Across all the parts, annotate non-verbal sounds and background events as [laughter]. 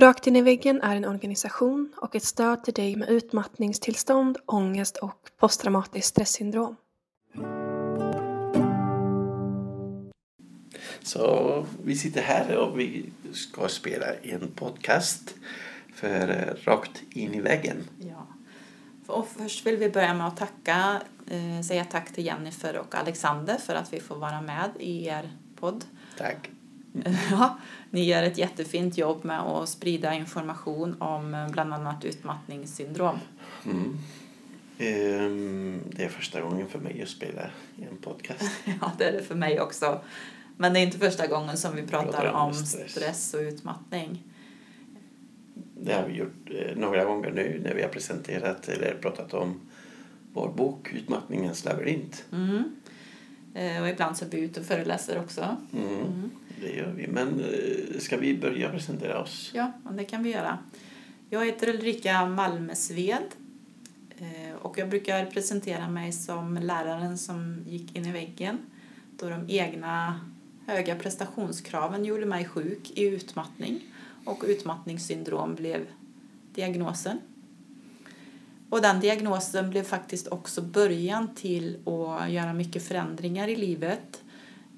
Rakt in i väggen är en organisation och ett stöd till dig med utmattningstillstånd, ångest och posttraumatiskt stresssyndrom. Så vi sitter här och vi ska spela en podcast för eh, Rakt in i väggen. Ja. Och först vill vi börja med att tacka, eh, säga tack till Jennifer och Alexander för att vi får vara med i er podd. Tack. [laughs] Ja, ni gör ett jättefint jobb med att sprida information om eh, bland annat utmattningssyndrom. Mm. Ehm, Det är första gången för mig att spela i en podcast. [laughs] Ja, det är det för mig också. Men det är inte första gången som vi pratar Pratar om om stress. stress och utmattning. Det har vi gjort eh, några gånger nu när vi har presenterat eller pratat om vår bok Utmattningens labyrint. Mm. Eh, Och ibland så är vi ute och föreläser också. Mm. Det gör vi. Men eh, ska vi börja presentera oss? Ja, det kan vi göra. Jag heter Ulrika Malmesved eh, och jag brukar presentera mig som läraren som gick in i väggen då de egna höga prestationskraven gjorde mig sjuk i utmattning och utmattningssyndrom blev diagnosen. Och den diagnosen blev faktiskt också början till att göra mycket förändringar i livet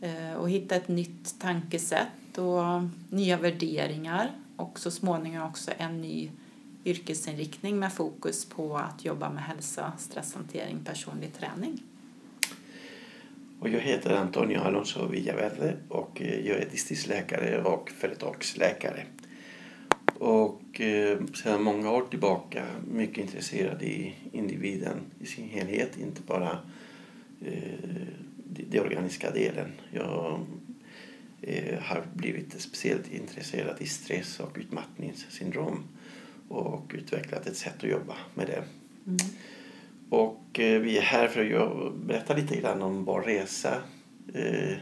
Eh, och hitta ett nytt tankesätt och nya värderingar och så småningom också en ny yrkesinriktning med fokus på att jobba med hälsa, stresshantering, personlig träning. Och jag heter Antonio Alonso Villaverde och eh, jag är distriktsläkare och företagsläkare. Och eh, sedan många år tillbaka mycket intresserad i individen i sin helhet, inte bara det organiska delen. Jag eh, har blivit speciellt intresserad i stress och utmattningssyndrom och utvecklat ett sätt att jobba med det. Och eh, vi är här för att berätta lite grann om vår resa eh,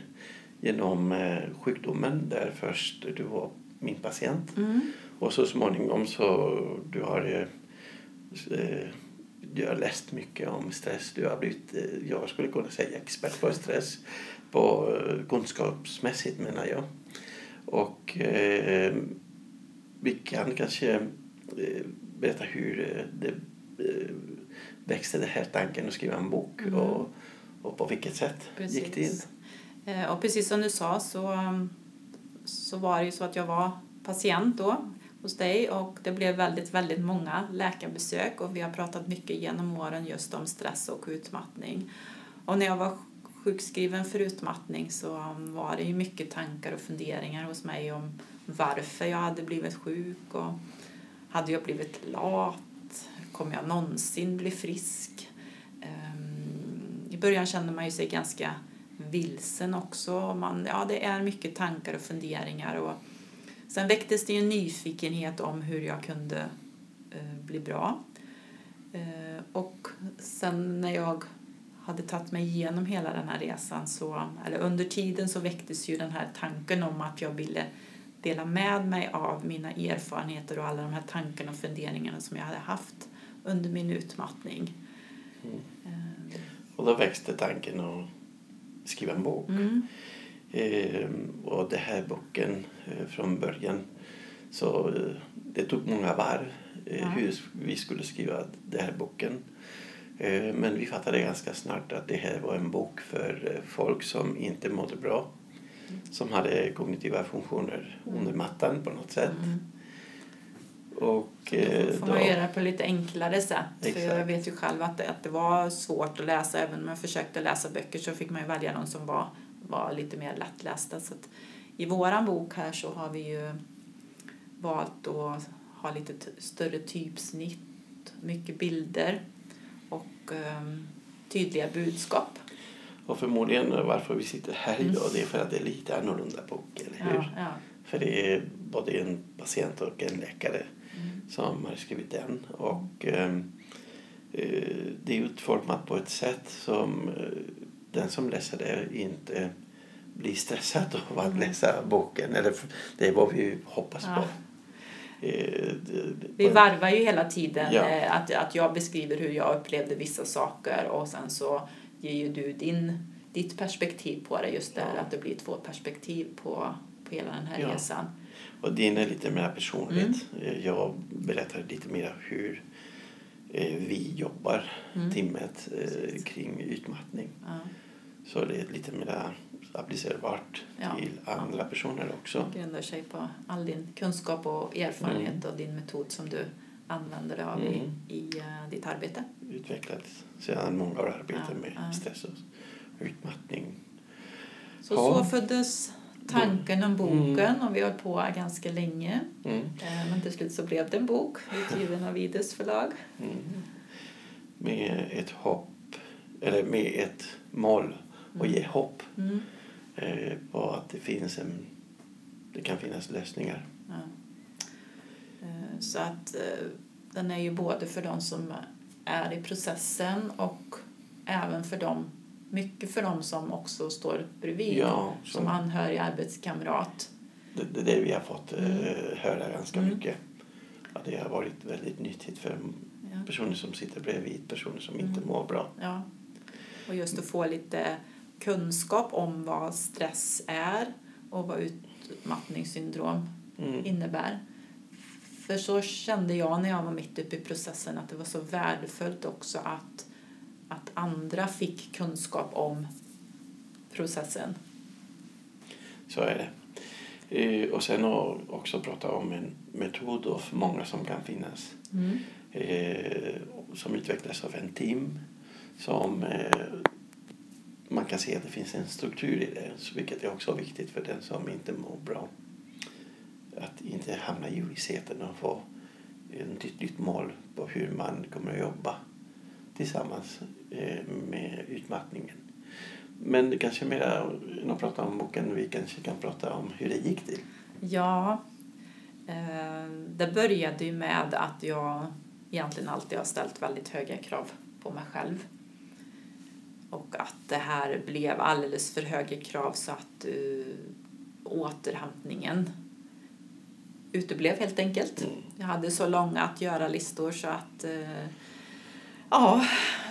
genom eh, sjukdomen där först du var min patient och så småningom så du har eh, du har läst mycket om stress. Du har blivit, eh, jag skulle kunna säga expert på stress på eh, kunskapsmässigt menar jag. Och eh, vi kan kanske eh, berätta hur eh, det eh, växte den här tanken att skriva en bok och, och på vilket sätt gick det till? Och precis som du sa så, så var det ju så att jag var patient då hos dig och det blev väldigt, väldigt många läkarbesök och vi har pratat mycket genom åren just om stress och utmattning. Och när jag var sjukskriven för utmattning så var det ju mycket tankar och funderingar hos mig om varför jag hade blivit sjuk och hade jag blivit lat? Kommer jag någonsin bli frisk? Ehm, I början kände man ju sig ganska vilsen också. Man, ja, det är mycket tankar och funderingar. Och sen väcktes det ju en nyfikenhet om hur jag kunde eh, bli bra. Eh, och sen när jag hade tagit mig igenom hela den här resan så, eller under tiden så väcktes ju den här tanken om att jag ville dela med mig av mina erfarenheter och alla de här tankarna och funderingarna som jag hade haft under min utmattning. Eh, Och då växte tanken att skriva en bok. Mm. Eh, och den här boken eh, från början så eh, det tog många varv eh, Ja. hur vi skulle skriva den här boken. Eh, men vi fattade ganska snart att det här var en bok för folk som inte mådde bra. Som hade kognitiva funktioner under mattan på något sätt. Mm. Och Då får man göra det på lite enklare sätt. För jag Exakt. vet ju själv att det, att det var svårt att läsa. Även om jag försökte läsa böcker så fick man välja någon som var, var lite mer lättlästa. Så att I våran bok här så har vi ju valt att ha lite större typsnitt, mycket bilder och ehm, tydliga budskap. Och förmodligen varför vi sitter här idag det är för att det är lite annorlunda bok, eller hur? Ja, ja. För det är både en patient och en läkare som har skrivit den. Och eh, det är utformat på ett sätt som eh, den som läser det inte blir stressad av att läsa boken. Eller det är vad vi hoppas Ja. på. Eh, det- det- Vi varvar ju hela tiden Ja. eh, att, att jag beskriver hur jag upplevde vissa saker och sen så ger ju du din, ditt perspektiv på det just där Ja. att det blir två perspektiv på, på hela den här Ja. resan. Och din är lite mer personligt. Mm. Jag berättar lite mer hur eh, vi jobbar mm. timmet eh, kring utmattning. Ja. Så det är lite mer applicerbart ja. till andra personer också. Det grundar sig på all din kunskap och erfarenhet mm. och din metod som du använder dig av i, mm. i uh, ditt arbete. Utvecklat sedan många år arbete ja, med stress och utmattning. Så, så föddes tanken om boken mm. och vi höll på ganska länge. Mm. Eh, men till slut så blev det en bok utgiven av Ides förlag. Mm. Med ett hopp, eller med ett mål och ge mm. hopp mm. eh, på att det finns en, det kan finnas lösningar. Ja. Eh, så att eh, den är ju både för de som är i processen och även för dem mycket för dem som också står bredvid ja, som anhörig arbetskamrat. Det, det är det vi har fått mm. höra ganska mm. mycket. Ja, det har varit väldigt nyttigt för ja. personer som sitter bredvid personer som inte mm. mår bra. Ja. Och just att få lite kunskap om vad stress är och vad utmattningssyndrom mm. innebär. För så kände jag när jag var mitt uppe i processen att det var så värdefullt också att att andra fick kunskap om processen. Så är det. Eh, och sen också prata om en metod och många som kan finnas. Mm. Eh, som utvecklas av en team som eh, man kan se att det finns en struktur i det, vilket är också viktigt för den som inte mår bra. Att inte hamna i ovissheten och få ett nytt mål på hur man kommer att jobba tillsammans eh, med utmattningen. Men det kanske mer än att prata om boken, vi kanske kan prata om hur det gick till. Ja, eh, det började ju med att jag egentligen alltid har ställt väldigt höga krav på mig själv. Och att det här blev alldeles för höga krav så att uh, återhämtningen uteblev helt enkelt. Mm. Jag hade så långa att göra-listor så att uh, ja,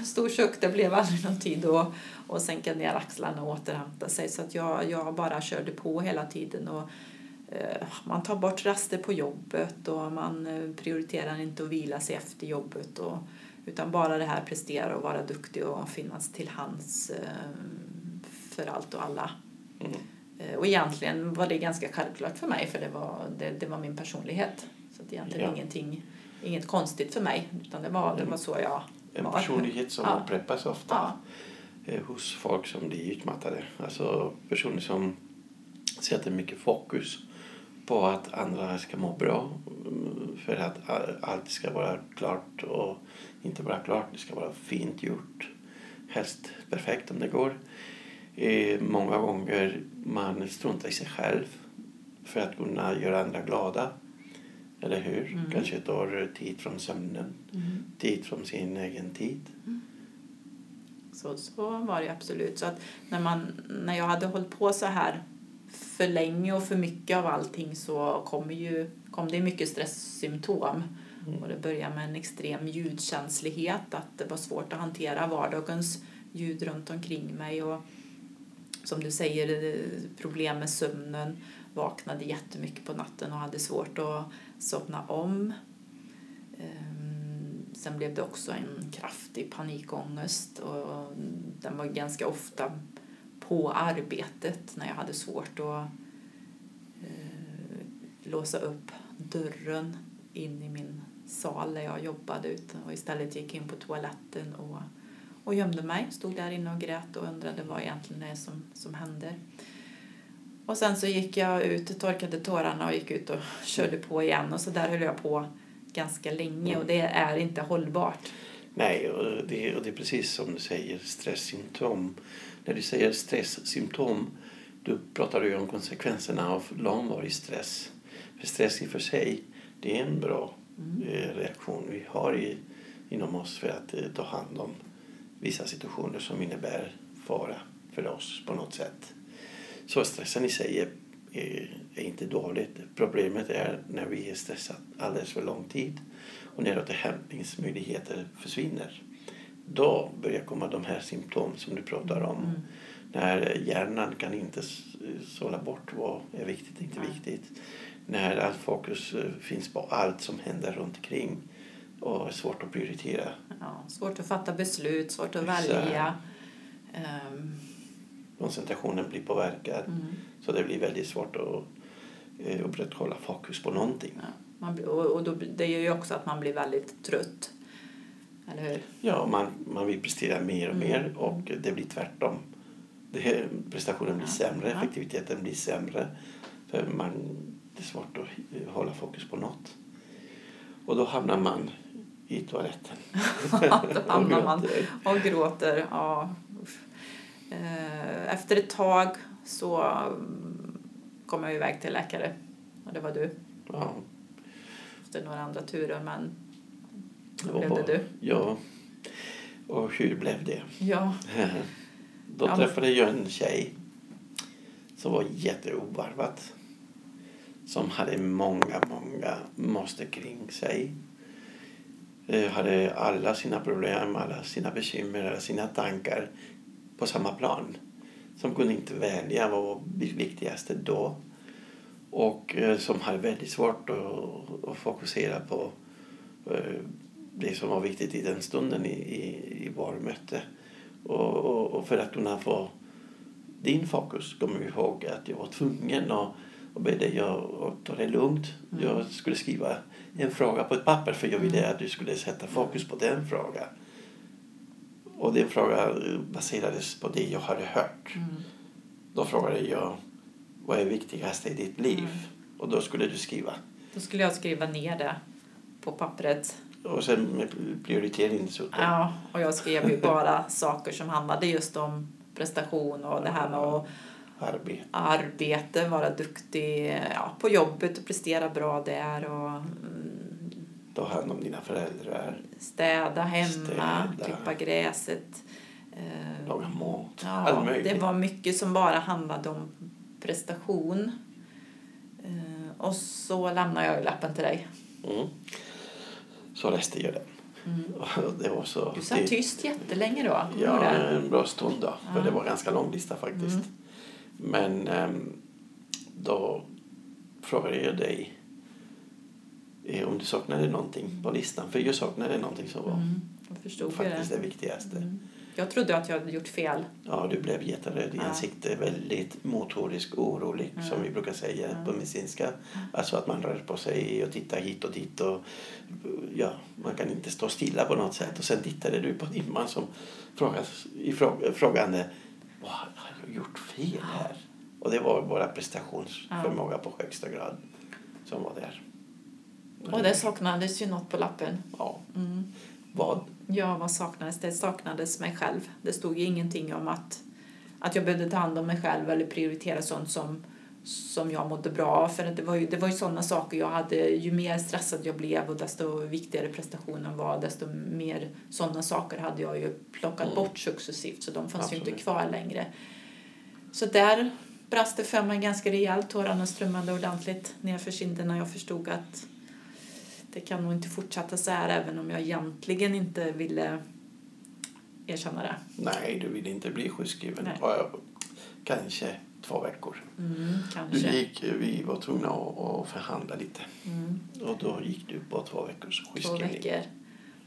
stor suck, det blev aldrig någon tid att och sänka ner axlarna och återhämta sig. Så att jag, jag bara körde på hela tiden. Och, eh, man tar bort raster på jobbet och man eh, prioriterar inte att vila sig efter jobbet. Och, utan bara det här prestera och vara duktig och finnas till hands eh, för allt och alla. Mm. Eh, och egentligen var det ganska självklart för mig för det var, det, det var min personlighet. Så att egentligen ja. ingenting, inget konstigt för mig utan det var, det var så jag en personlighet som ja. upprepas ofta ja. Eh, hos folk som blir utmattade. Alltså personer som sätter mycket fokus på att andra ska må bra mm, för att allt ska vara klart och inte bara klart, det ska vara fint gjort. Helst perfekt om det går. Eh, många gånger man struntar i sig själv för att kunna göra andra glada. Eller hur? Mm. Kanske tar tid från sömnen, mm. tid från sin egen tid. Mm. Så, så var det absolut. Så att när, man, när jag hade hållit på så här för länge och för mycket av allting så kom, ju, kom det mycket stresssymptom. Mm. Och det började med en extrem ljudkänslighet, att det var svårt att hantera vardagens ljud runt omkring mig. Och som du säger, problem med sömnen, vaknade jättemycket på natten och hade svårt att somna om. Ehm, sen blev det också en kraftig panikångest och den var ganska ofta på arbetet när jag hade svårt att eh, låsa upp dörren in i min sal där jag jobbade utan och istället gick in på toaletten och, och gömde mig. Stod där inne och grät och undrade vad egentligen det är som, som händer. Och sen så gick jag ut, torkade tårarna och gick ut och [laughs] körde på igen. Och så där höll jag på ganska länge och det är inte hållbart. Nej, och det, och det är precis som du säger, stresssymptom. När du säger stresssymptom då pratar du om konsekvenserna av långvarig stress. För stress i och för sig, det är en bra mm. Eh, reaktion vi har i, inom oss för att eh, ta hand om vissa situationer som innebär fara för oss på något sätt. Så stressen i sig är, är, är inte dåligt. Problemet är när vi är stressade alldeles för lång tid och när återhämtningsmöjligheter försvinner. Då börjar komma de här symptom som du pratar om. Mm. När hjärnan kan inte sålla bort vad är viktigt och inte viktigt. när allt fokus eh, finns på allt som händer runt omkring och är svårt att prioritera. Ja, svårt att fatta beslut, svårt att Exakt. välja. Ehm, Koncentrationen blir påverkad mm, så det blir väldigt svårt att eh, upprätthålla fokus på någonting. ja. man, och då, det gör ju också att man blir väldigt trött. Eller hur? Ja, man, man vill prestera mer och Mm. mer och det blir tvärtom. Det, prestationen blir Ja. sämre, effektiviteten blir sämre. För man, det är svårt att hålla fokus på något. Och då hamnar man i toaletten. [laughs] då hamnar man och gråter. Ja. Eh, Efter ett tag så mm, kom jag iväg till läkare. Och det var du. Ja, Efter några andra turer. Men blev det du. Ja. Och hur blev det? Ja. [laughs] Då träffade jag en tjej som var jätteovarvat. Som hade många, många måste kring sig. Eh, Hade alla sina problem, alla sina bekymmer, alla sina tankar på samma plan. Som kunde inte välja vad var viktigaste då. Och eh, som hade väldigt svårt att, att fokusera på eh, det som var viktigt i den stunden i, i, i vår möte. Och, och, och för att kunna få din fokus kommer jag ihåg att jag var tvungen att, att be dig att att ta det lugnt. Mm. Jag skulle skriva en fråga på ett papper för jag ville Mm. att du skulle sätta fokus på den frågan. Och den frågan baserades på det jag hade hört. Mm. Då frågade jag vad är viktigast i ditt liv? Mm. Och då skulle du skriva. Då skulle jag skriva ner det på pappret. Och sen med prioritering dessutom. Ja, och jag skrev ju bara saker som handlade just om prestation och det här med att Arbete. arbete, vara duktig ja, på jobbet och prestera bra där och mm, Ta hand om dina föräldrar. städa hemma, Städa. klippa gräset. Eh, Laga mat. Ja, allt möjligt. det var mycket som bara handlade om prestation. Eh, och så lämnade jag lappen till dig. Mm. Så läste jag den. Mm. [laughs] Det var så... Du satt det- tyst jättelänge då. Ja, en bra stund då. För Ja. det var en ganska lång lista faktiskt. Mm. Men ehm, då frågade jag dig eh, om du saknade någonting på listan. För jag saknade någonting som var Mm, faktiskt det. det viktigaste. Mm. Jag trodde att jag hade gjort fel. Ja, du blev jätteröd i Ja. ansiktet. Väldigt motorisk, orolig Ja. som vi brukar säga Ja. på medicinska. Alltså att man rör på sig och tittar hit och dit. Och, ja, man kan inte stå stilla på något sätt. Och sen tittade du på din man som ifrå- frågande vad har jag gjort fel här? Och det var bara prestationsförmåga på högsta grad som var där. Och det saknades ju något på lappen. Ja, Mm. vad? Ja, vad saknades? Det saknades mig själv. Det stod ju ingenting om att, att jag behövde ta hand om mig själv eller prioritera sånt som, som jag mådde bra av. För det var ju, det var ju sådana saker jag hade. Ju mer stressad jag blev och desto viktigare prestationen var, desto mer sådana saker hade jag ju plockat Mm. bort successivt. Så de fanns ju inte Absolut. kvar längre. Så där brast det för mig ganska rejält. Tårarna strömmade ordentligt nerför kinderna. Jag förstod att det kan nog inte fortsätta så här även om jag egentligen inte ville erkänna det. Nej, du vill inte bli sjukskriven. Kanske två veckor. Mm, Du kanske. gick, vi var tvungna att, förhandla lite. Mm, Och då gick du på två veckors två sjukskrivning. veckor.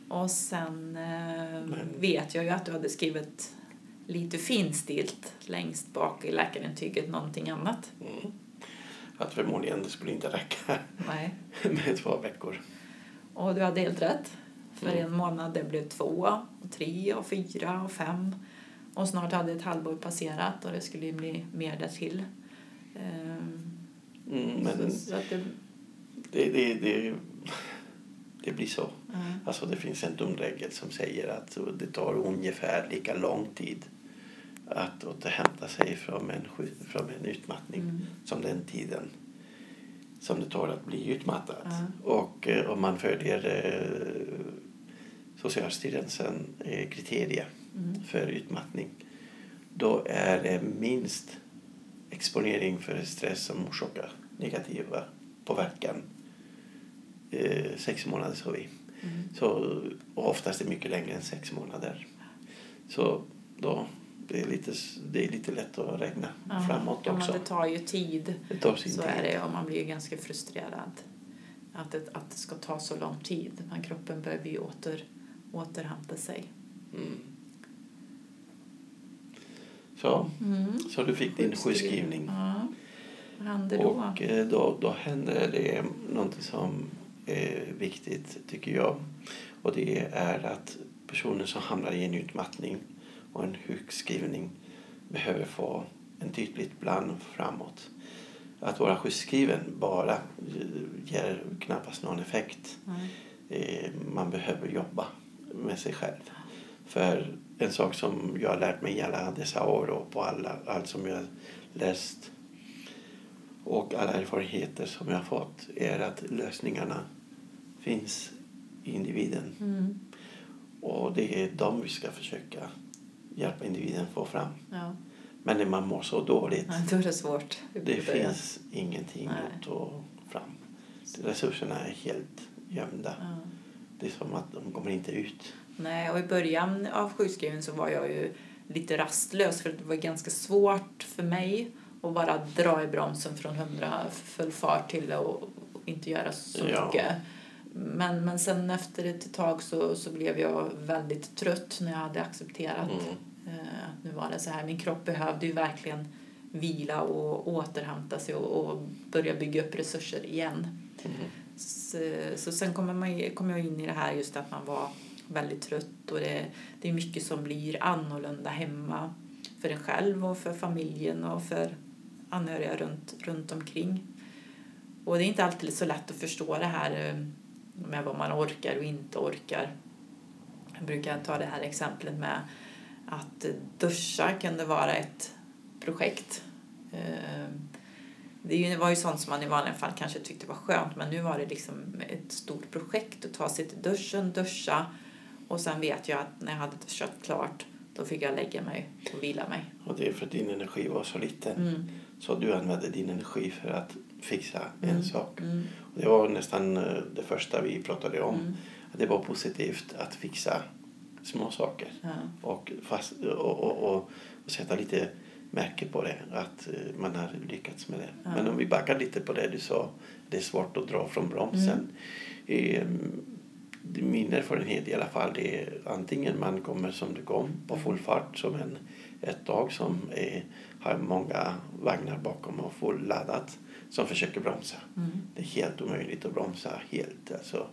Och sen eh, vet jag ju att du hade skrivit lite finstilt längst bak i läkarintyget någonting annat. Mm. Att förmodligen det skulle inte räcka Nej. [laughs] med två veckor. Och du hade helt rätt. För Mm. en månad det blev två, och tre, och fyra och fem. Och snart hade ett halvår passerat och det skulle bli mer därtill. Ehm, Mm, men så, så det, det, det, det, det blir så. ja. Alltså det finns en dum regel som säger att det tar ungefär lika lång tid att återhämta sig från en, från en utmattning Mm. som den tiden som det tar att bli utmattad. Ja. Och eh, om man följer eh, Socialstyrelsen eh, kriterier Mm. för utmattning då är det minst exponering för stress som orsakar negativa påverkan. Eh, sex månader sa vi. Mm. Så, och oftast är det mycket längre än sex månader. Så då det är lite, det är lite lätt att räkna Ja, framåt ja, också. Men det tar ju tid. Det tar sin Så tid. är det och man blir ju ganska frustrerad. Att det, att det ska ta så lång tid. Men kroppen behöver ju åter, återhämta sig. Mm. Så, så du fick din sjukskrivning. Ja. Vad hände då? Och eh, då, då hände det någonting som är viktigt tycker jag. Och det är att personer som hamnar i en utmattning och en sjukskrivning behöver få en tydlig plan framåt. Att vara sjukskriven bara ger knappast någon effekt. Eh, Man behöver jobba med sig själv. För en sak som jag har lärt mig i alla dessa år och på alla, allt som jag har läst och alla erfarenheter som jag har fått är att lösningarna finns i individen. Mm. Och det är dem vi ska försöka hjälpa individen få fram. Ja. Men när man mår så dåligt, Nej, då är det svårt. det finns ingenting Nej. att ta fram. Resurserna är helt gömda. Ja. Det är som att de kommer inte ut. Nej, och i början av sjukskrivningen så var jag ju lite rastlös för det var ganska svårt för mig att bara dra i bromsen från hundra full fart till att inte göra så Ja. mycket. Men, men sen efter ett tag så, så blev jag väldigt trött när jag hade accepterat Mm. Eh, att nu var det så här. Min kropp behövde ju verkligen vila och återhämta sig och, och börja bygga upp resurser igen. Mm. Så, så sen kommer man, kom jag in i det här just att man var väldigt trött och det, det är mycket som blir annorlunda hemma för en själv och för familjen och för anhöriga runt, runt omkring. Och det är inte alltid så lätt att förstå det här eh, med vad man orkar och inte orkar. Jag brukar ta det här exemplet med att duscha kunde vara ett projekt. Eh, Det var ju sånt som man i vanliga fall kanske tyckte var skönt men nu var det liksom ett stort projekt att ta sig till duschen, duscha och sen vet jag att när jag hade duschat klart då fick jag lägga mig och vila mig. Och det är för att din energi var så liten. Mm. Så du använde din energi för att fixa Mm. en sak. Mm. Och det var nästan eh, det första vi pratade om. Mm. Att det var positivt att fixa små saker. Och, fast, och, och, och, och sätta lite märke på det. Att eh, man har lyckats med det. Ja. Men om vi backar lite på det du sa. Det är svårt att dra från bromsen. Mm. Eh, det- min erfarenhet i alla fall det är antingen man kommer som det kom på full fart som en, ett tag som är, har många vagnar bakom och fulladdat som försöker bromsa. Mm. Det är helt omöjligt att bromsa helt. Alltså,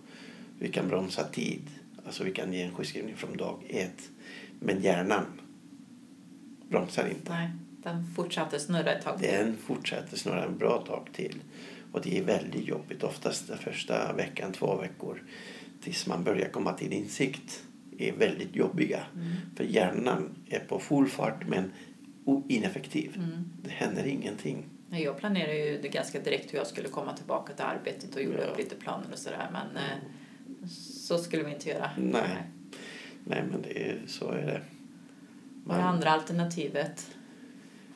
vi kan bromsa tid. Alltså vi kan ge en sjukskrivning från dag ett. Men hjärnan bromsar inte. Nej, den fortsatte snurra ett tag till. Den fortsätter snarare en bra tag till. Och det är väldigt jobbigt. Oftast den första veckan, två veckor tills man börjar komma till insikt är väldigt jobbiga. Mm. För hjärnan är på full fart men ineffektiv. Mm. Det händer ingenting. Jag planerade ju det ganska direkt hur jag skulle komma tillbaka till arbetet och gjorde Ja. upp lite planer och sådär. Men eh, så skulle vi inte göra. Nej. Nej men det är, så är det. Vad är Man- andra alternativet?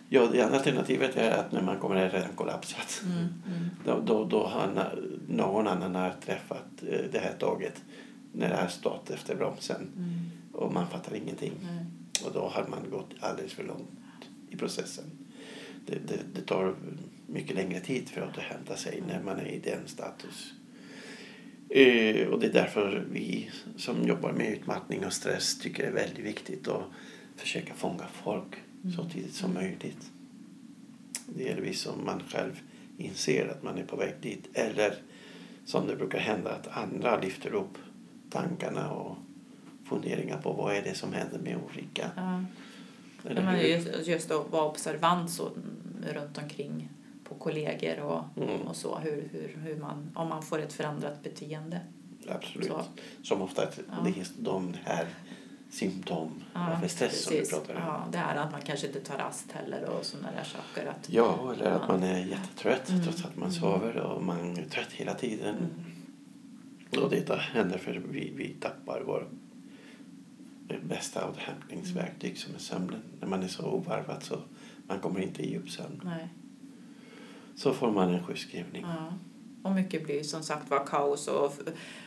Ja, det andra alternativet är att när man kommer är redan kollapsat. Mm. Mm. Då, då, då har någon annan har träffat eh, det här tåget när det har stått efter bromsen Mm. och man fattar ingenting. Nej. Och då har man gått alldeles för långt i processen. Det, det, det tar mycket längre tid för att återhämta sig när man är i den status. Eh, och det är därför vi som jobbar med utmattning och stress tycker det är väldigt viktigt att försöka fånga folk så tidigt som möjligt. Delvis om man själv inser att man är på väg dit eller som det brukar hända att andra lyfter upp tankarna och funderingar på vad är det som händer med Ulrika. Ja. Eller men just, just att vara observant så, mm, runt omkring på kollegor och, Mm. och så. Hur, hur, hur man, om man får ett förändrat beteende. Absolut. Så. Som ofta att Ja. det är de här symptom av stress som vi precis. pratar om. Ja, det är att man kanske inte tar rast heller och sådana där saker. Att, Ja, eller att Ja. man är jättetrött Mm. trots att man sover och man är trött hela tiden. Mm. Och det händer för vi, vi tappar vår bästa återhämtningsverktyg som är sömnen. När man är så ovarvad så man kommer inte i djupsömn. Nej. Så får man en sjukskrivning. Ja. Och mycket blir som sagt var kaos och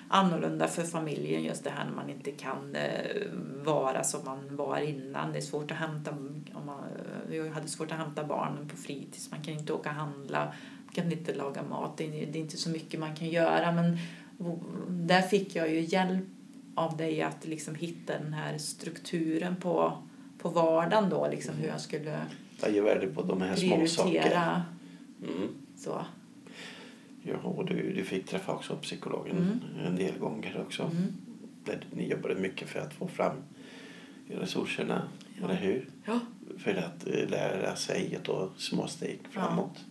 annorlunda för familjen just det här när man inte kan eh, vara som man var innan. Det är svårt att hämta, om man, vi hade svårt att hämta barnen på fritids, man kan inte åka och handla, man kan inte laga mat, det är, det är inte så mycket man kan göra men där fick jag ju hjälp av dig att liksom hitta den här strukturen på, på vardagen då, liksom hur jag skulle Jag ger värde på de här små sakerna. Mm. Så. Ja, och du, du fick träffa också psykologen Mm. en del gånger också. Mm. Där ni jobbade mycket för att få fram resurserna, Ja. eller hur? Ja. För att eh, lära sig att ta små steg framåt.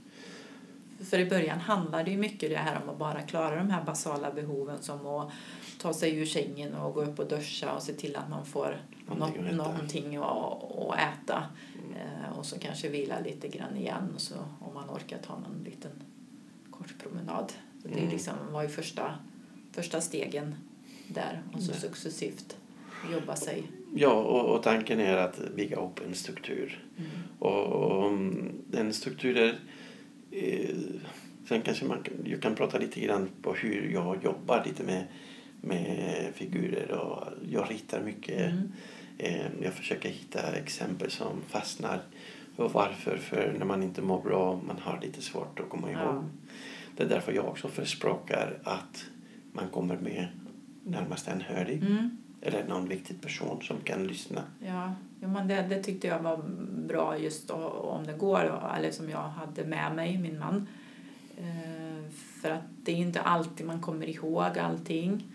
För i början handlar det ju mycket det här om att bara klara de här basala behoven som att ta sig ur sängen och gå upp och duscha och se till att man får Någonting äta. någonting att, äta. Eh, och så kanske vila lite grann igen och så om man orkar ta någon liten kort promenad. Så Det Mm. liksom var ju första, första stegen där och så Nej. successivt jobba sig. Ja, och, och tanken är att bygga upp en struktur. Mm. Och, och mm, den strukturen... Eh, sen kanske man kan, jag kan prata lite grann på hur jag jobbar lite med, med figurer. Och jag ritar mycket. Mm. Eh, jag försöker hitta exempel som fastnar. Och varför? För när man inte mår bra, man har lite svårt att komma ihåg. Ja. Det är därför jag också förespråkar att man kommer med närmast anhörig. Mm. Eller någon viktig person som kan lyssna. Ja, ja men det, det tyckte jag var bra just om det går, eller som jag hade med mig, min man. Eh, för att det är inte alltid man kommer ihåg allting.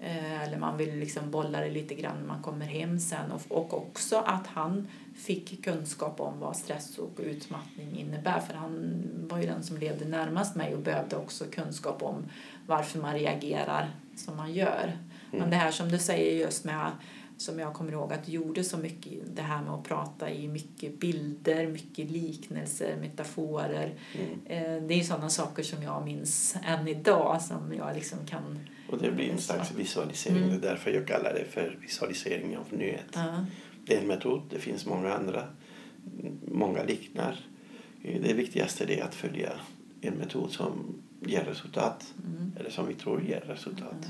Eh, eller man vill liksom bolla det lite grann när man kommer hem sen. Och, och också att han fick kunskap om vad stress och utmattning innebär. För han var ju den som levde närmast mig och behövde också kunskap om varför man reagerar som man gör. Men det här som du säger just med som jag kommer ihåg att du gjorde så mycket det här med att prata i mycket bilder, mycket liknelser, metaforer. Mm. Eh, Det är sådana saker som jag minns än idag som jag liksom kan... Och det blir en slags visualisering. Mm. Det är därför jag kallar det för visualisering av nuet. Ja, Det är en metod. Det finns många andra. Många liknar. Eh, Det viktigaste är att följa en metod som ger resultat. mm, Eller som vi tror ger resultat.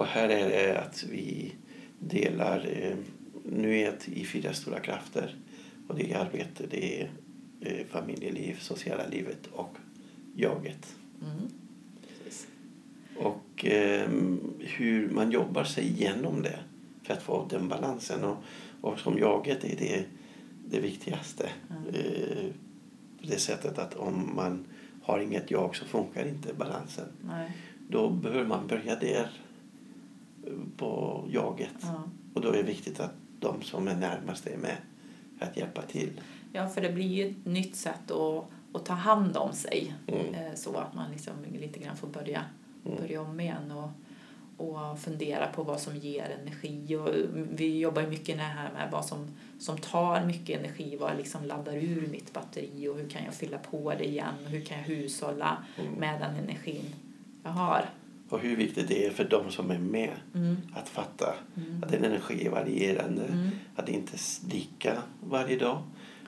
Och här är det att vi delar eh, nuet i fyra stora krafter. Och det är arbete, det är eh, familjeliv, sociala livet och jaget. mm. Och eh, hur man jobbar sig igenom det för att få den balansen. Och, och som jaget är det det viktigaste. Mm. På det sättet att om man har inget jag så funkar inte balansen. Nej. Då behöver man börja där på jaget. Ja. Och då är det viktigt att de som är närmast är med för att hjälpa till. ja, för det blir ju ett nytt sätt att, att ta hand om sig. Mm. Eh, Så att man liksom lite grann får börja, Mm. börja om igen och, och fundera på vad som ger energi. Och vi jobbar ju mycket med det här med vad som, som tar mycket energi, vad liksom laddar ur mitt batteri och hur kan jag fylla på det igen och hur kan jag hushålla Mm. med den energin jag har. Och hur viktigt det är för de som är med Mm. att fatta Mm. att den energi är varierande. Mm. Att det inte är lika varje dag.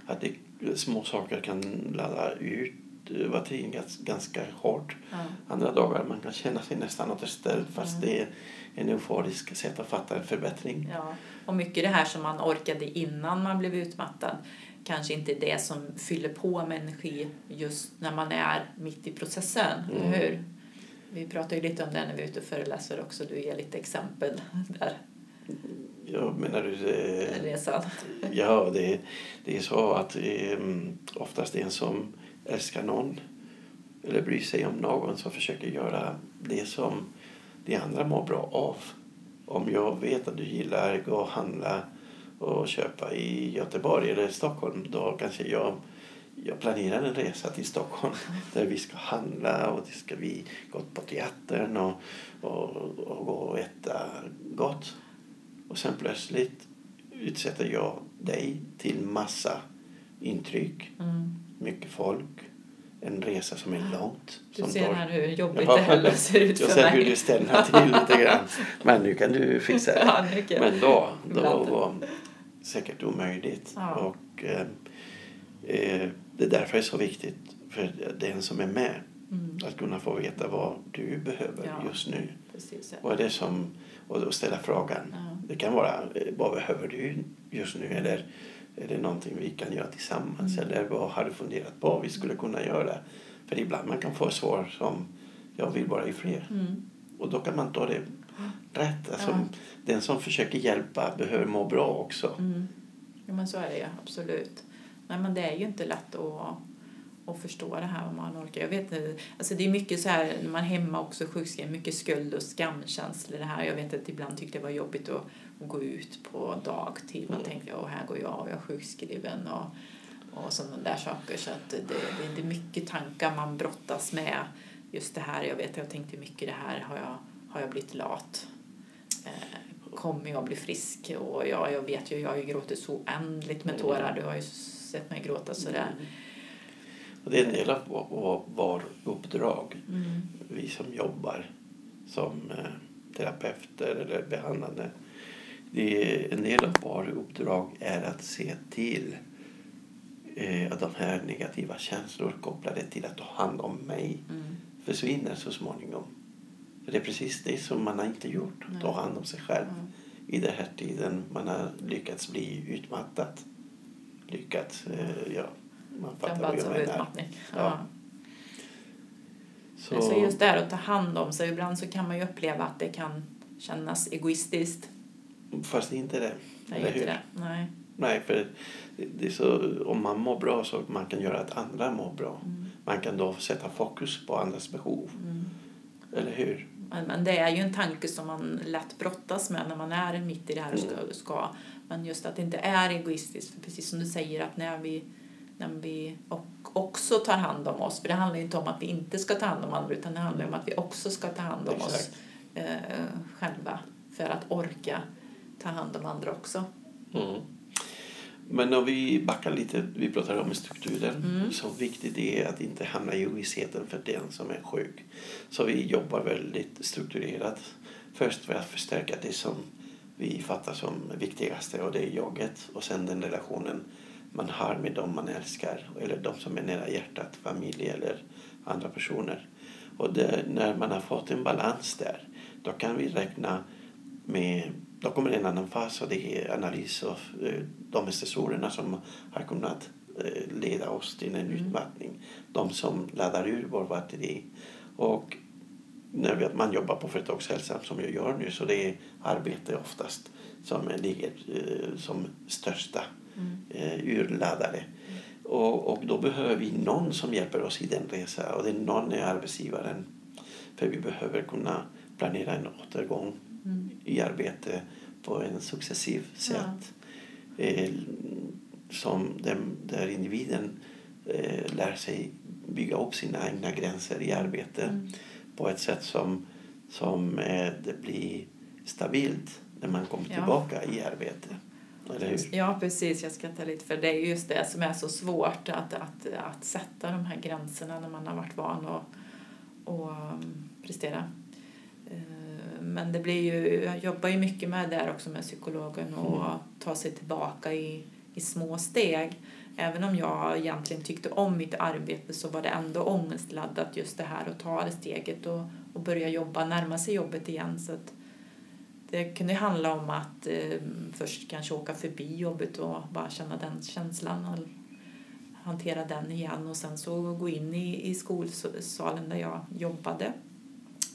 Att det, små saker kan ladda ut eh, batterin gans- ganska hårt. Ja. Andra dagar man kan känna sig nästan återställd fast Mm. det är en euforisk sätt att fatta en förbättring. Ja, och mycket det här som man orkade innan man blev utmattad kanske inte är det som fyller på med energi just när man är mitt i processen, Mm. hur? Vi pratar ju lite om det när vi är ute och föreläser också, du ger lite exempel där, Jag menar du... eh, resan. Ja, det, det är så att eh, oftast den som älskar någon eller bryr sig om någon som försöker göra det som de andra mår bra av. Om jag vet att du gillar att gå och handla och köpa i Göteborg eller Stockholm då kanske jag, jag planerar en resa till Stockholm där vi ska handla och det ska vi gå på teatern och, och, och gå och äta gott. Och sen plötsligt utsätter jag dig till massa intryck, Mm. mycket folk, en resa som är långt. Du som ser tar- här hur jobbigt Ja, det heller ser ut Jag för ser mig. hur du ställer till lite grann. [laughs] Men nu kan du fixa det. Ja. Men då, då var det säkert omöjligt. Ja. Och, eh, det är därför det är så viktigt för den som är med Mm. Att kunna få veta vad du behöver Ja. just nu. Precis. Vad är det som... Och ställa frågan. Ja. Det kan vara eh, vad behöver du just nu? Eller är det någonting vi kan göra tillsammans? Mm. Eller vad har du funderat på vi skulle kunna göra? För ibland man kan få svar som jag vill vara i fred. Mm. Och då kan man ta det rätt. Alltså, Ja. Den som försöker hjälpa behöver må bra också. Mm. Ja, men så är det ju, absolut. Nej, men det är ju inte lätt att, att förstå det här om man orkar. Jag vet inte, alltså det är mycket så här, när man är hemma också sjukskriven, mycket skuld och skamkänslor det här. Jag vet att ibland tyckte det var jobbigt att, att gå ut på dagtid. Man Mm. tänkte, åh här går jag och jag är sjukskriven och, och sådana där saker. Så att det, det, det är mycket tankar man brottas med. Just det här, jag vet, jag tänkte mycket det här, har jag, har jag blivit lat? Eh, kommer jag bli frisk? Och ja, jag vet ju, jag har ju gråtit så oändligt med tårar. Du har ju sett mig gråta sådär. Och det är en del av vår, vår, vår uppdrag. Mm. Vi som jobbar som eh, terapeuter eller behandlande. Det är, en del av vår uppdrag är att se till eh, att de här negativa känslor kopplade till att ta hand om mig Mm. försvinner så småningom. För det är precis det som man har inte gjort. Nej. Ta hand om sig själv. Mm. I den här tiden man har lyckats bli utmattad. Lyckats, eh, ja, man fattar vad jag menar. utmattning. Ja. Ja. Så, Så just det här att ta hand om sig. Ibland så kan man ju uppleva att det kan kännas egoistiskt. Fast inte det. Nej, eller inte hur? det. Nej. Nej, för det det är så, om man mår bra så man kan göra att andra mår bra. Mm. Man kan då sätta fokus på andras behov. Mm. Eller hur? Men, men det är ju en tanke som man lätt brottas med när man är mitt i det här och ska, Mm. ska. Men just att det inte är egoistiskt. För precis som du säger att när vi, när vi också tar hand om oss. För det handlar ju inte om att vi inte ska ta hand om andra utan det handlar om att vi också ska ta hand om oss Exakt. eh, själva. För att orka ta hand om andra också. Mm. Men om vi backar lite, vi pratade om strukturen. Mm. Så viktigt det är att inte hamna i ovissheten för den som är sjuk. Så vi jobbar väldigt strukturerat. Först för att förstärka det som vi fattar som viktigaste och det är jaget. Och sen den relationen man har med dem man älskar eller de som är nära hjärtat, familj eller andra personer. Och det, när man har fått en balans där, då kan vi räkna med då kommer en annan fas och det är analys av eh, de stressorerna som har kunnat eh, leda oss till en Mm. utmattning. De som laddar ur vår batteri. Och när man jobbar på företagshälsan som jag gör nu så det är arbete oftast som ligger eh, som största Mm. eh, urladdare. Och, och då behöver vi någon som hjälper oss i den resan och den någon är arbetsgivaren. För vi behöver kunna planera en återgång Mm. i arbete på en successiv sätt. Eh, som dem, där individen eh, lär sig bygga upp sina egna gränser i arbete Mm. På ett sätt som, som det blir stabilt när man kommer Ja. tillbaka i arbete. Eller hur? Ja, precis. Jag skrattar lite för det är just det som är så svårt att, att, att sätta de här gränserna när man har varit van att och, um, prestera. Eh, Men det blir ju, jag jobbar ju mycket med det där också med psykologen och Mm. ta sig tillbaka i, i små steg. Även om jag egentligen tyckte om mitt arbete så var det ändå ångestladdat just det här att ta det steget och, och börja jobba, närma sig jobbet igen. Så att det kunde handla om att eh, först kanske åka förbi jobbet och bara känna den känslan och hantera den igen och sen så gå in i, i skolsalen där jag jobbade,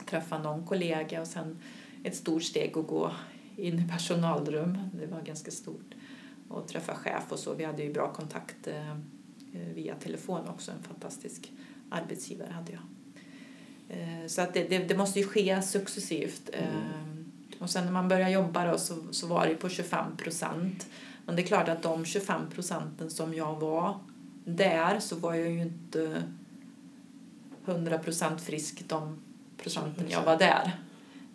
träffa någon kollega och sen ett stort steg att gå in i personalrum, det var ganska stort, och träffa chef och så. Vi hade ju bra kontakt eh, eh, via telefon också, en fantastisk arbetsgivare hade jag. Eh, så att det, det, det måste ju ske successivt. Mm. Och sen när man började jobba då så, så var det på 25 procent. Men det är klart att de 25 procenten som jag var där så var jag ju inte 100 procent frisk de procenten jag var där.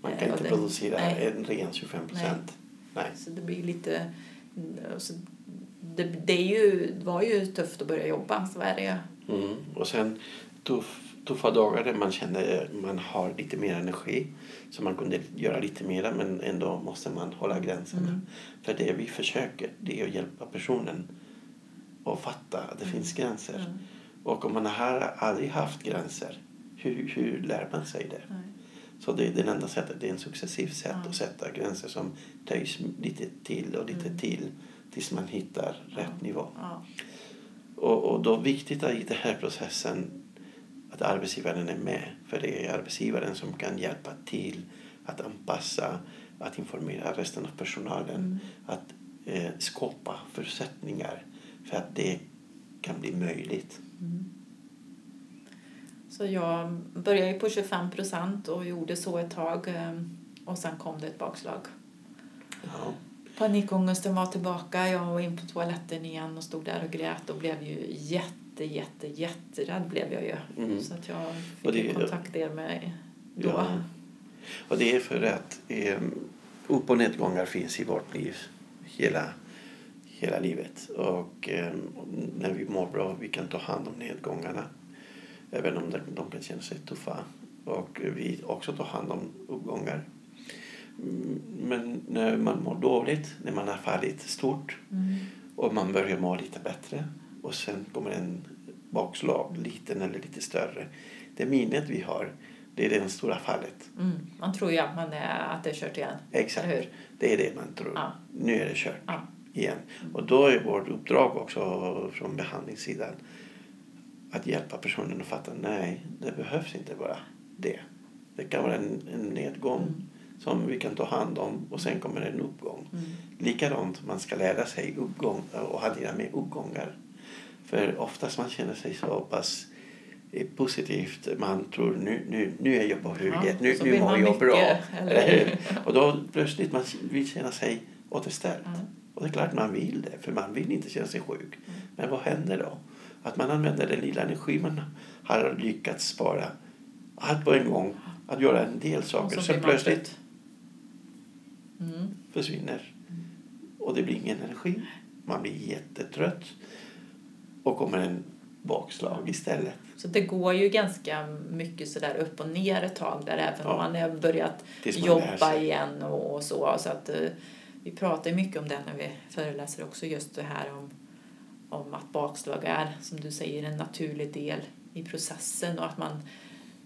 Man kan inte det- producera nej. en ren 25 procent. Nej. Så det blir lite... Så det, det, är ju, var ju tufft att börja jobba, så är det. Mm. Och sen tuff, tuffa dagar där man känner att man har lite mer energi. Så man kunde göra lite mera men ändå måste man hålla gränserna. Mm. För det vi försöker det är att hjälpa personen att fatta att det finns gränser. Mm. Och om man har aldrig haft gränser, Hur, hur lär man sig det? Nej. Så det är det enda sättet. Det är en successivt sätt Ja. att sätta gränser som töjs lite till och lite Mm. till tills man hittar rätt nivå. Ja. Och, och då viktigt i den här processen att arbetsgivaren är med. För det är arbetsgivaren som kan hjälpa till att anpassa, att informera resten av personalen. Mm. Att eh, skapa förutsättningar för att det kan bli möjligt. Mm. Så jag började på 25 procent och gjorde så ett tag eh, och sen kom det ett bakslag. Ja. Panikångesten var tillbaka. Jag var in på toaletten igen och stod där och grät och blev ju jätte, jätte, jätterädd blev jag ju. Mm. Så att jag fick det... kontakt er med då. Ja. Och det är för att eh, upp och nedgångar finns i vårt liv hela, hela livet. Och eh, när vi mår bra vi kan ta hand om nedgångarna. Även om de, kan känna sig tuffa. Och vi också tar hand om uppgångar. Mm, Men när man mår dåligt, när man har fallit stort Mm. och man börjar må lite bättre och sen kommer en bakslag, liten eller lite större. Det minnet vi har, det är det stora fallet. Mm. Man tror ju att, man är, att det är kört igen. Exakt. Det är det man tror. Ja. Nu är det kört Ja. igen. Och då är vårt uppdrag också från behandlingssidan att hjälpa personen att fatta nej, det behövs inte bara det. Det kan vara en, en nedgång Mm. som vi kan ta hand om och sen kommer en uppgång. Mm. Likadant, man ska lära sig uppgång och hantera med uppgångar. För oftast man känner sig så pass eh, positivt. Man tror nu, nu, nu är jag på hugget, Ja, nu, nu mår jag mycket, bra. eller [laughs] och då plötsligt man vill känna sig återställd. Ja. Och det är klart man vill det, för man vill inte känna sig sjuk. Mm. Men vad händer då? Att man använder den lilla energi man har lyckats spara allt på en gång. Att göra en del saker. man plötsligt. Mm. försvinner. Och det blir ingen energi. Man blir jättetrött. Och kommer en bakslag istället. Så det går ju ganska mycket sådär upp och ner ett tag där även Ja. om man har börjat man jobba igen och, så. så att, eh, vi pratar mycket om det när vi föreläser också just det här om, om att bakslag är som du säger en naturlig del i processen och att man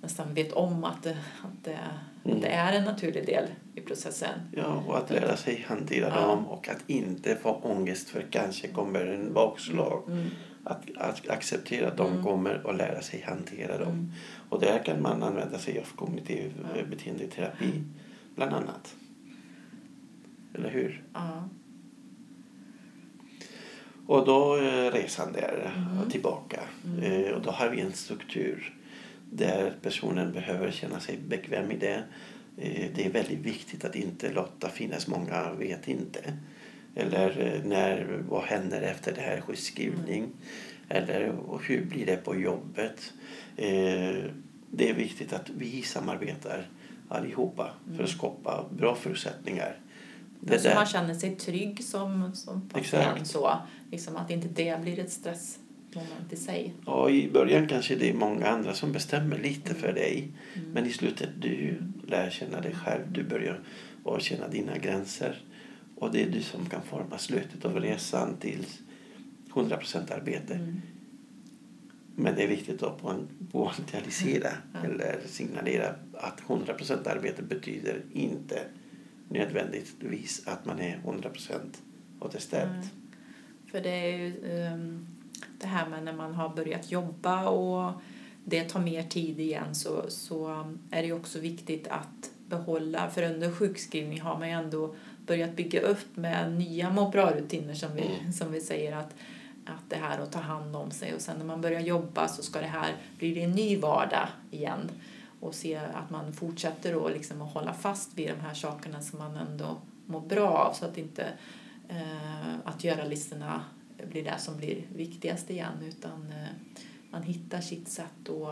nästan vet om att det, att det, Mm. att det är en naturlig del i processen. Ja, och att lära sig hantera Ja. dem och att inte få ångest för kanske kommer en bakslag. Mm. Att, att acceptera att de Mm. kommer och lära sig hantera dem. Mm. Och där kan man använda sig av kognitiv ja. beteendeterapi bland annat. Eller hur? Ja. Och då är resan där Mm. och tillbaka. Mm. Eh, Och då har vi en struktur där personen behöver känna sig bekväm i det. Eh, Det är väldigt viktigt att inte låta finnas många vet inte. Eller eh, när, vad händer efter det här sjukskrivning? Eller och hur blir det på jobbet? Eh, Det är viktigt att vi samarbetar allihopa för att skapa bra förutsättningar. Det Så där- man känner sig trygg som, som patient. Så, liksom att inte det blir ett stressmoment i sig. Ja, i början kanske det är många andra som bestämmer lite för dig. Mm. Men i slutet du lär känna dig själv. Du börjar att känna dina gränser. Och det är du som kan forma slutet av resan till 100% arbete. Mm. Men det är viktigt att poäng- poängtera Ja. eller signalera att 100% arbete betyder inte nödvändigtvis att man är 100% återställd. Nej. För det är ju ehm, det här med när man har börjat jobba och det tar mer tid igen så, så är det också viktigt att behålla, för under sjukskrivning har man ju ändå börjat bygga upp med nya må bra-rutiner som vi, Mm. som vi säger att, att det här att ta hand om sig och sen när man börjar jobba så ska det här bli en ny vardag igen och se att man fortsätter då liksom att hålla fast vid de här sakerna som man ändå mår bra av så att inte eh, att göra listorna blir det som blir viktigast igen utan eh, man hittar sitt sätt att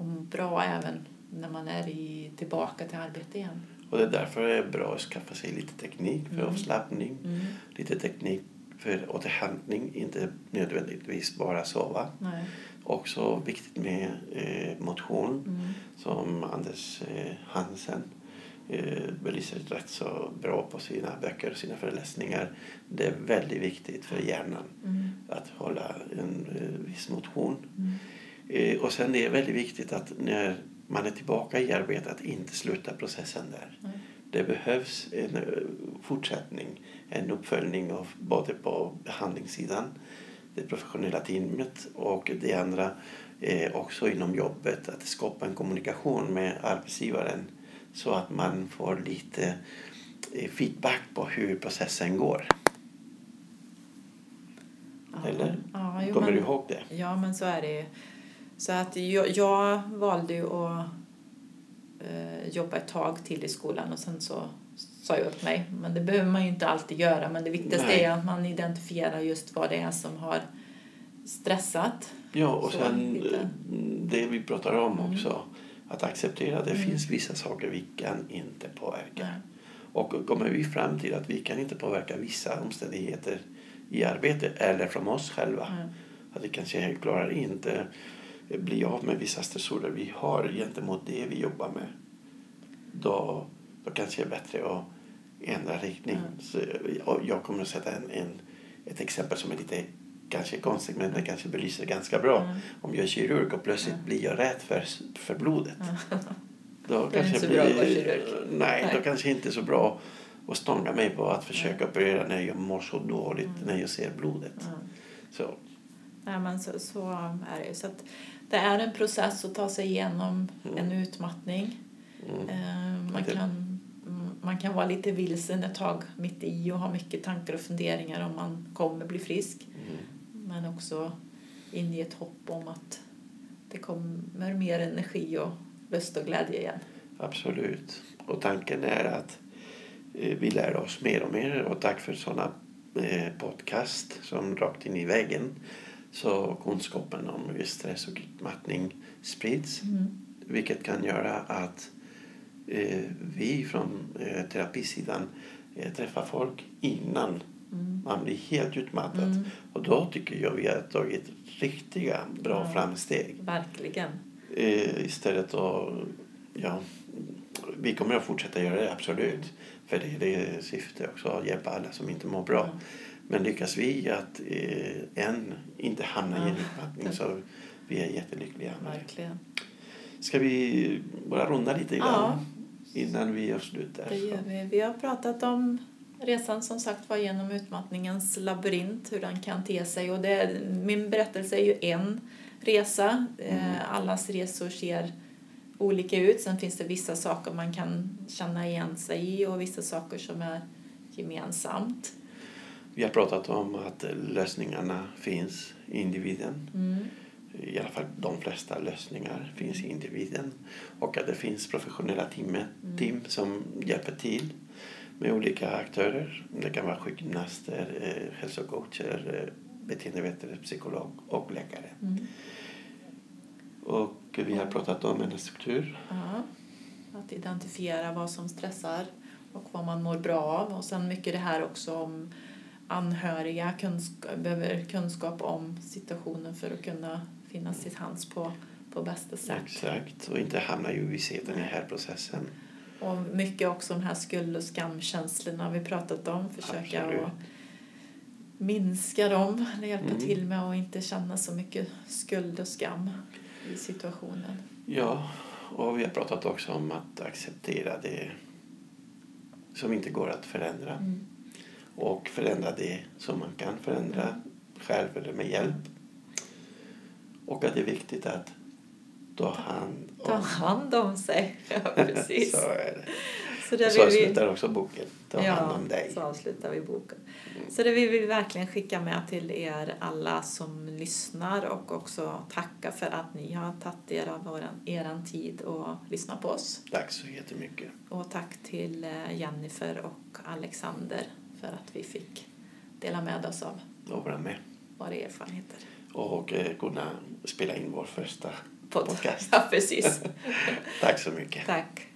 att må bra även när man är i, tillbaka till arbete igen. Och det är därför det är bra att skaffa sig lite teknik för Mm. avslappning. Mm. lite teknik för återhämtning, inte nödvändigtvis bara sova. Nej. Också viktigt med eh, motion Mm. som Anders eh, Hansen eh, belyser rätt så bra på sina böcker och sina föreläsningar. Det är väldigt viktigt för hjärnan Mm. att hålla en eh, viss motion. Mm. Eh, och sen det är väldigt viktigt att när man är tillbaka i arbetet, att inte sluta processen där. Det behövs en eh, fortsättning, en uppföljning av både på behandlingssidan, det professionella teamet och det andra eh, också inom jobbet, att skapa en kommunikation med arbetsgivaren så att man får lite eh, feedback på hur processen går. Ja. Eller? Ja, jo, Kommer men, du ihåg det? Ja, men så är det ju. Så att jag, jag valde ju att eh, jobba ett tag till i skolan och sen så sa jag upp mig. Men det behöver man ju inte alltid göra. Men det viktigaste Nej. är att man identifierar just vad det är som har stressat. Ja, och Så, sen eh, det vi pratar om Mm. också. Att acceptera att det Mm. finns vissa saker vi kan inte påverka. Nej. Och kommer vi fram till att vi kan inte påverka vissa omständigheter i arbetet eller från oss själva. Mm. Att vi kanske klarar inte bli av med vissa stressorer vi har gentemot det vi jobbar med. Då, då kanske det är bättre att ändra riktning. Mm. Så, jag kommer att sätta en, en, ett exempel som är lite kanske konstigt men det kanske belyser ganska bra. Mm. Om jag är kirurg och plötsligt Mm. blir jag rädd för, för blodet. [laughs] Då Det är inte kanske så bra att vara blir- kirurg. Nej, Nej. då kanske inte är så bra att stånga mig på att försöka operera när jag mår så dåligt Mm. när jag ser blodet. Mm. Så, Nej, men så, så är det ju. Så det är en process att ta sig igenom Mm. en utmattning. mm. Eh, Man kan, mm, man kan vara lite vilsen ett tag mitt i och ha mycket tankar och funderingar om man kommer bli frisk. Mm. Men också inge ett hopp om att det kommer mer energi och lust och glädje igen. Absolut. Och tanken är att eh, vi lär oss mer och mer. Och tack för sådana eh, podcast som rakt in i väggen. Så kunskapen om stress och utmattning sprids. Vilket kan göra att vi från eh, terapisidan eh, träffar folk innan Mm. man blir helt utmattad. Mm. Och då tycker jag vi har tagit riktiga bra Ja. framsteg. Verkligen. Eh, istället att, ja, vi kommer att fortsätta göra det absolut. För det är det syfte också, att hjälpa alla som inte mår bra. Mm. Men lyckas vi att eh, än inte hamna i en Ja. utmattning så vi är jättelyckliga. Verkligen. Ska vi bara runda lite Ja, grann innan vi avslutar? det gör vi. Vi har pratat om resan som sagt var genom utmattningens labyrint, hur den kan te sig. Och det, min berättelse är ju en resa. Mm. Eh, Allas resor ser olika ut. Sen finns det vissa saker man kan känna igen sig i och vissa saker som är gemensamt. Vi har pratat om att lösningarna finns i individen. Mm. I alla fall de flesta lösningar finns i individen. Och att det finns professionella team, Mm. team som hjälper till med olika aktörer. Det kan vara sjukgymnaster, eh, hälsocoacher, eh, beteendevetare, psykolog och läkare. Mm. Och vi har pratat om en struktur. Ja, att identifiera vad som stressar och vad man mår bra av. Och sen mycket det här också om anhöriga kunskap, behöver kunskap om situationen för att kunna finnas till hands på, på bästa sätt. Exakt. Och inte hamna i ovissheten i den här processen. Och mycket också de här skuld och skamkänslorna vi pratat om. Försöka Absolut. att minska dem, eller hjälpa Mm. till med att inte känna så mycket skuld och skam i situationen. Ja, och vi har pratat också om att acceptera det som inte går att förändra. Mm. och förändra det som man kan förändra själv eller med hjälp. Och att det är viktigt att ta hand Ta om... hand om sig. [laughs] Ja, [laughs] precis. så är det. Så där Och så vill vi- avslutar också boken. Ta hand om dig. så avslutar vi boken. Mm. Så det vill vi verkligen skicka med till er alla som lyssnar och också tacka för att ni har tagit er av våran, eran tid och lyssnat på oss. Tack så jättemycket. Och tack till eh, Jennifer och Alexander för att vi fick dela med oss av vara med. våra erfarenheter. Och eh, kunna spela in vår första podcast. Ja, precis. [laughs] Tack så mycket. Tack.